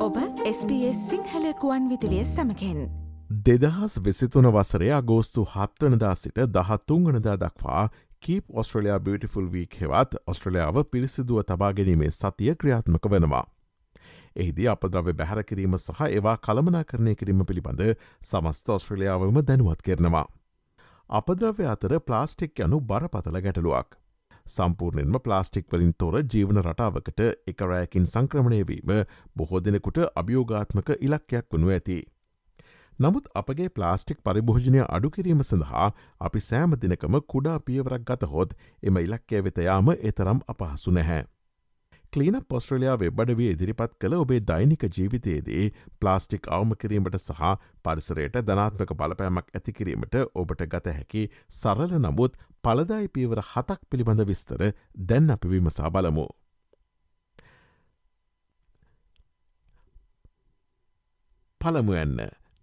ඔබ SBS සිංහලකුවන් විදිලිය සමකෙන් දෙදහස් වෙසිතුන වසරේ අගෝස්තු හත්වනදා සිට දහත්තුන්ගනදා දක්වා කීප ඔස්ට්‍රලයා බියටිෆුල් වීක් හෙවත් ඔස්ට්‍රලියාව පිරිසිදුව තබා ගැනීමේ සතිය ක්‍රියාත්මක වෙනවා. එහිදී අපද්‍රව්‍ය බැහැර කිරීම සහ ඒවා කළමනා කරණය කිරීම පිළිබඳ සමස්ත ඔස්ට්‍රලියාවම දැනුවත් කරනවා. අපද්‍රව්‍ය අතර ප්ලාස්ටික් යනු බරපතල ගැටලුවක්. සම්පූර්ණයෙන්ම ප්ලාස්ටික් වලින් තොර ජීවන රටාවකට එකරෑකින් සංක්‍රමණයවීම බොහෝ දෙනෙකුට අභියෝගාත්මක ඉලක්කයක් වනු ඇති. නමුත් අපගේ ප්ලාස්ටික් පරිභෝජනය අඩු කිරීම සඳහා අපි සෑම දිනකම කුඩා පියවරක් ගතහොත් එම ඉලක්කය වෙතයාම එතරම් අපහසු නැහැ. කලීන පොස්ට්‍රලයා වෙබ්බඩවේ ඉදිරිපත් කළ ඔබේ දෛනික ජීවිතයේදී ප්ලාස්ටික් අවම කිරීමට සහ පරිසරයට ධනාත්මක බලපෑමක් ඇතිකිරීමට ඔබට ගත හැකි සරල නමුත් පලදායි පීවර හතක් පිළිබඳ විස්තර දැන් අපි විමසා බලමු. පළමුයන්න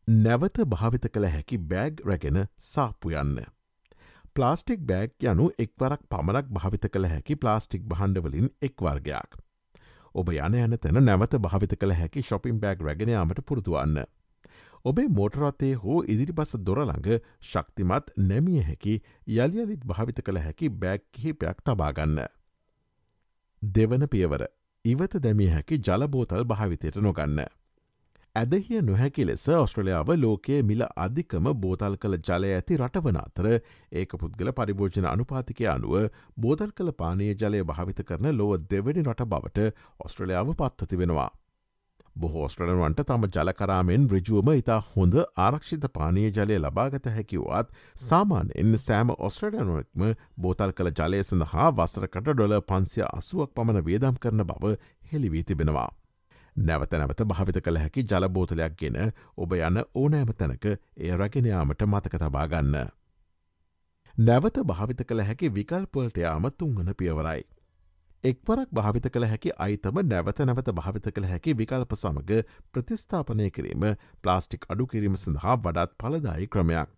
නැවත භාවිත කළ හැකි බෑග් රැගෙන සාප්පු යන්න. ප්ලාස්ටික් බෑග් යනු එක්වරක් පමණක් භාවිත කළ හැකි ප්ලාස්ටික් බහන්ඩවලින් එක් වර්ගයක්. ඔබ යන යන තැන නැවත භාවිත කළ හැකි ශොපින් බෑග් රැගෙනයාමට පුරුදුවන්න. ඔබේ මෝටරත්තේ හෝ ඉදිරිපස දොරළඟ ශක්තිමත් නැමිය හැකි යළියලිත් භාවිත කළ හැකි බෑග් කිහිපයක් තබාගන්න. දෙවන පියවර ඉවත දැමිය හැකි ජලබෝතල් භාවිතයට නොගන්න. ඇදහිය නොහැකි ලෙස ඔස්ට්‍රලයාාව ලෝකයේ මිල අධිකම බෝතල් කළ ජලය ඇති රටවන අතර ඒක පුද්ගල පරිභෝජන අනුපාතිකය අනුව බෝතල් කළ පානය ජලය භාවිත කරන ලොව දෙවැනි රට බවට ඔස්ට්‍රලයාාව පත්වති වෙනවා. බොහෝ ස්ට්‍රලන්වන්ට තම ජලකරාමෙන් රජුවම ඉතා හොඳ ආරක්ෂිත පානය ජලය ලබාගත හැකිවත් සාමාන්‍යෙන් සෑම ඔස්ට්‍රඩනුවක්ම බෝතල් කළ ජලය සඳහා වසරකට ඩොල පන්සිය අසුවක් පමණ වේදම් කරන බව හෙළිවී තිබෙනවා. නැවත නැවත භාවිත කළ හැකි ජලබෝතලයක් ගෙන ඔබ යන ඕනෑම තැනක ඒ රගෙනයාමට මතක තබාගන්න. නැවත භාවිත කළ හැකි විකල්පොල්ටයාම තුංගන පියවරයි. එක්වරක් භාවිත කළ හැකි අයිතම නැවත නැවත භාවිත කළ හැකි විකල්ප සමඟ ප්‍රතිස්ථාපනය කිරීම ප්ලාස්ටික් අඩු කිරීම සඳහා වඩාත් පලදායි ක්‍රමයක්.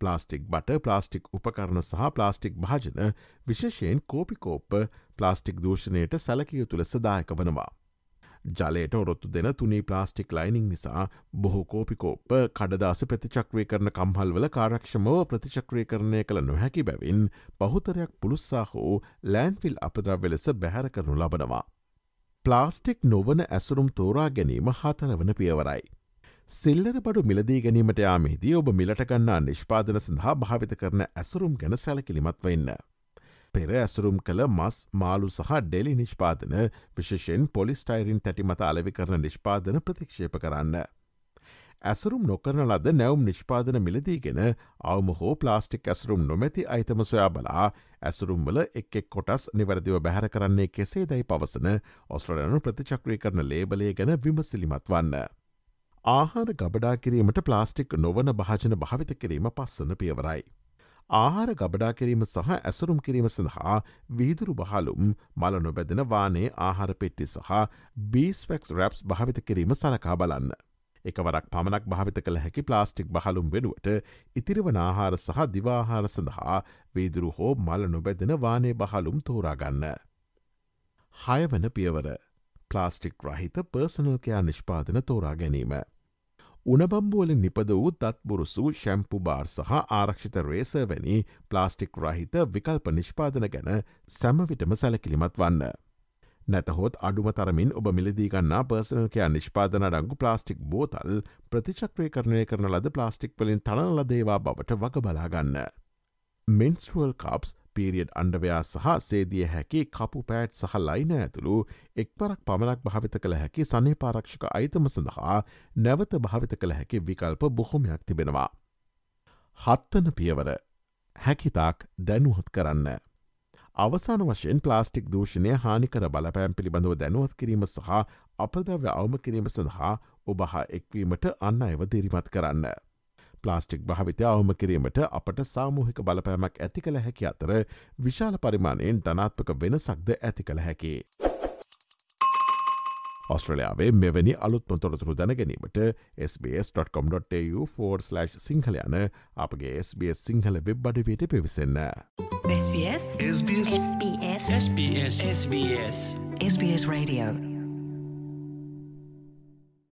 ප්ලාස්ටික් බට ප්ලාස්ටික් උපකරණ සහ ප්ලාස්ටික් භාජන විශේෂයෙන් කෝපිකෝප්ප ප්ලාස්ටික් දූෂණයට සැලකියුතු ලෙස දායක වනවා. ජලයට ඔරොත්තු දෙන තුනී ප්ලාස්ටික් ලයිනිං නිසා බොහෝ කෝපිකෝප්ප කඩදාස ප්‍රතිචක්‍රය කරන කම්හල්වල කාරක්ෂමව ප්‍රතිචක්‍රය කරණය කළ නොහැකි බැවින් බහුතරයක් පුළුස්සා හෝ ලෑන්ෆිල් අපදරව්‍ය ලෙස බැහැර කරනු ලබනවා. ප්ලාස්ටික් නොවන ඇසුරුම් තෝරා ගැනීම හතරවන පියවරයි. සිල්ලර බඩු මිලදී ගැනීමට යාමේදී ඔබ මිලටගන්නා නිෂ්පාදන සඳහා භාවිත කරන ඇසුරුම් ගැන සැලකිලිමත් වෙන්න. පෙර ඇසුරුම් කළ මස් මාලු සහ ඩෙලි නිෂ්පාදන විශෂෙන් පොලිස්ටයිරින් තැටිමත අලවි කරන නිෂ්පාදන ප්‍රතික්ෂේප කරන්න. ඇසුරුම් නොකරන ලද නැවම් නිෂ්පාදන මිලදීගෙන අවම හෝ ප්ලාස්ටික් ඇසුරුම් නොමැති අයිතම සොයා බලා ඇසුරුම්වල එක් එක් කොටස් නිවැරදිව බැහර කරන්නේ කෙසේ දැයි පවසන ඔස්ට්‍රලයනු ප්‍රතිචක්‍රී කරන ලේබලේ ගැන විමසිලිමත් වන්න. ආහාර ගබඩා කිරීමට ප්ලාස්ටික් නොවන භාජන භාවිත කිරීම පස්සන පියවරයි. ආහාර ගබඩා කිරීම සහ ඇසුරුම් කිරීම සඳහා විහිදුරු බහලුම් මල නොබැදෙන වානේ ආහාර පෙට්ටි සහ බීස්වැක්ස් රැප්ස් භාවිත කිරීම සලකා බලන්න. එකවරක් පමණක් භාවිත කළ හැකි ප්ලාස්ටික් බහලුම් වෙනුවට ඉතිරිවන ආහාර සහ දිවාහාර සඳහා වීදුරු හෝ මල නොබැදෙන වානේ බහලුම් තෝරාගන්න. හයවන පියවර ප්ලාස්ටික් රහිත පර්සනල්කයා නිෂ්පාදන තෝරා ගැනීම. උනබම්බුවලින් නිපද වූ තත්බුරුසු ශැම්පු බාර් සහ ආරක්ෂිත රේස වැනි ප්ලාස්ටික් රහිත විකල්ප නිෂ්පාදන ගැන සැමවිටම සැලකිලිමත් වන්න. නැතහොත් අඩුම තරමින් ඔබ මිලදීගන්නා පර්සනල්කයා නිෂ්පාදන ඩංගු ප්ලාස්ටික් බෝතල් ප්‍රතිචක්‍රය කරණය කරන ලද ප්ලාස්ටික් වලින් තනල දේවා බවට වග බලාගන්න. මෙන්ස්ටුවල් කප්ස් පීරියඩ් අන්ඩවයා සහ සේදිය හැකි කපු පෑට් සහ ලයින ඇතුළු එක්වරක් පමණක් භාවිත කළ හැකි සනය පාරක්ෂක අයිතම සඳහා නැවත භාවිත කළ හැකි විකල්ප බොහොමයක් තිබෙනවා. හත්තන පියවර හැකිතාක් දැනුහොත් කරන්න. අවසාන වශයෙන් ප්ලාස්ටික් දූෂණය හානිකර බලපෑම් පිළිබඳව දැනුවත් කිරීම සහ අපදව්‍ය අවම කිරීම සඳහා ඔබහා එක්වීමට අන්න අයව දිරිමත් කරන්න. ප්ලාස්ටික් භාවිතය අවම කිරීමට අපට සාමූහික බලපෑමක් ඇති කළ හැකි අතර විශාල පරිමාණයෙන් ධනාත්මක වෙනසක්ද ඇති කළ හැකි. ඔස්ට්‍රලයාාවේ මෙවැනි අලුත්ම තොරතුරු දැනගැනීමට SBS.com.tu4/ සිංහල යන අපගේ SBS සිංහල වෙබ් අඩවයට පිවිසන්න. SBS SBS SBS SBS SBS Radio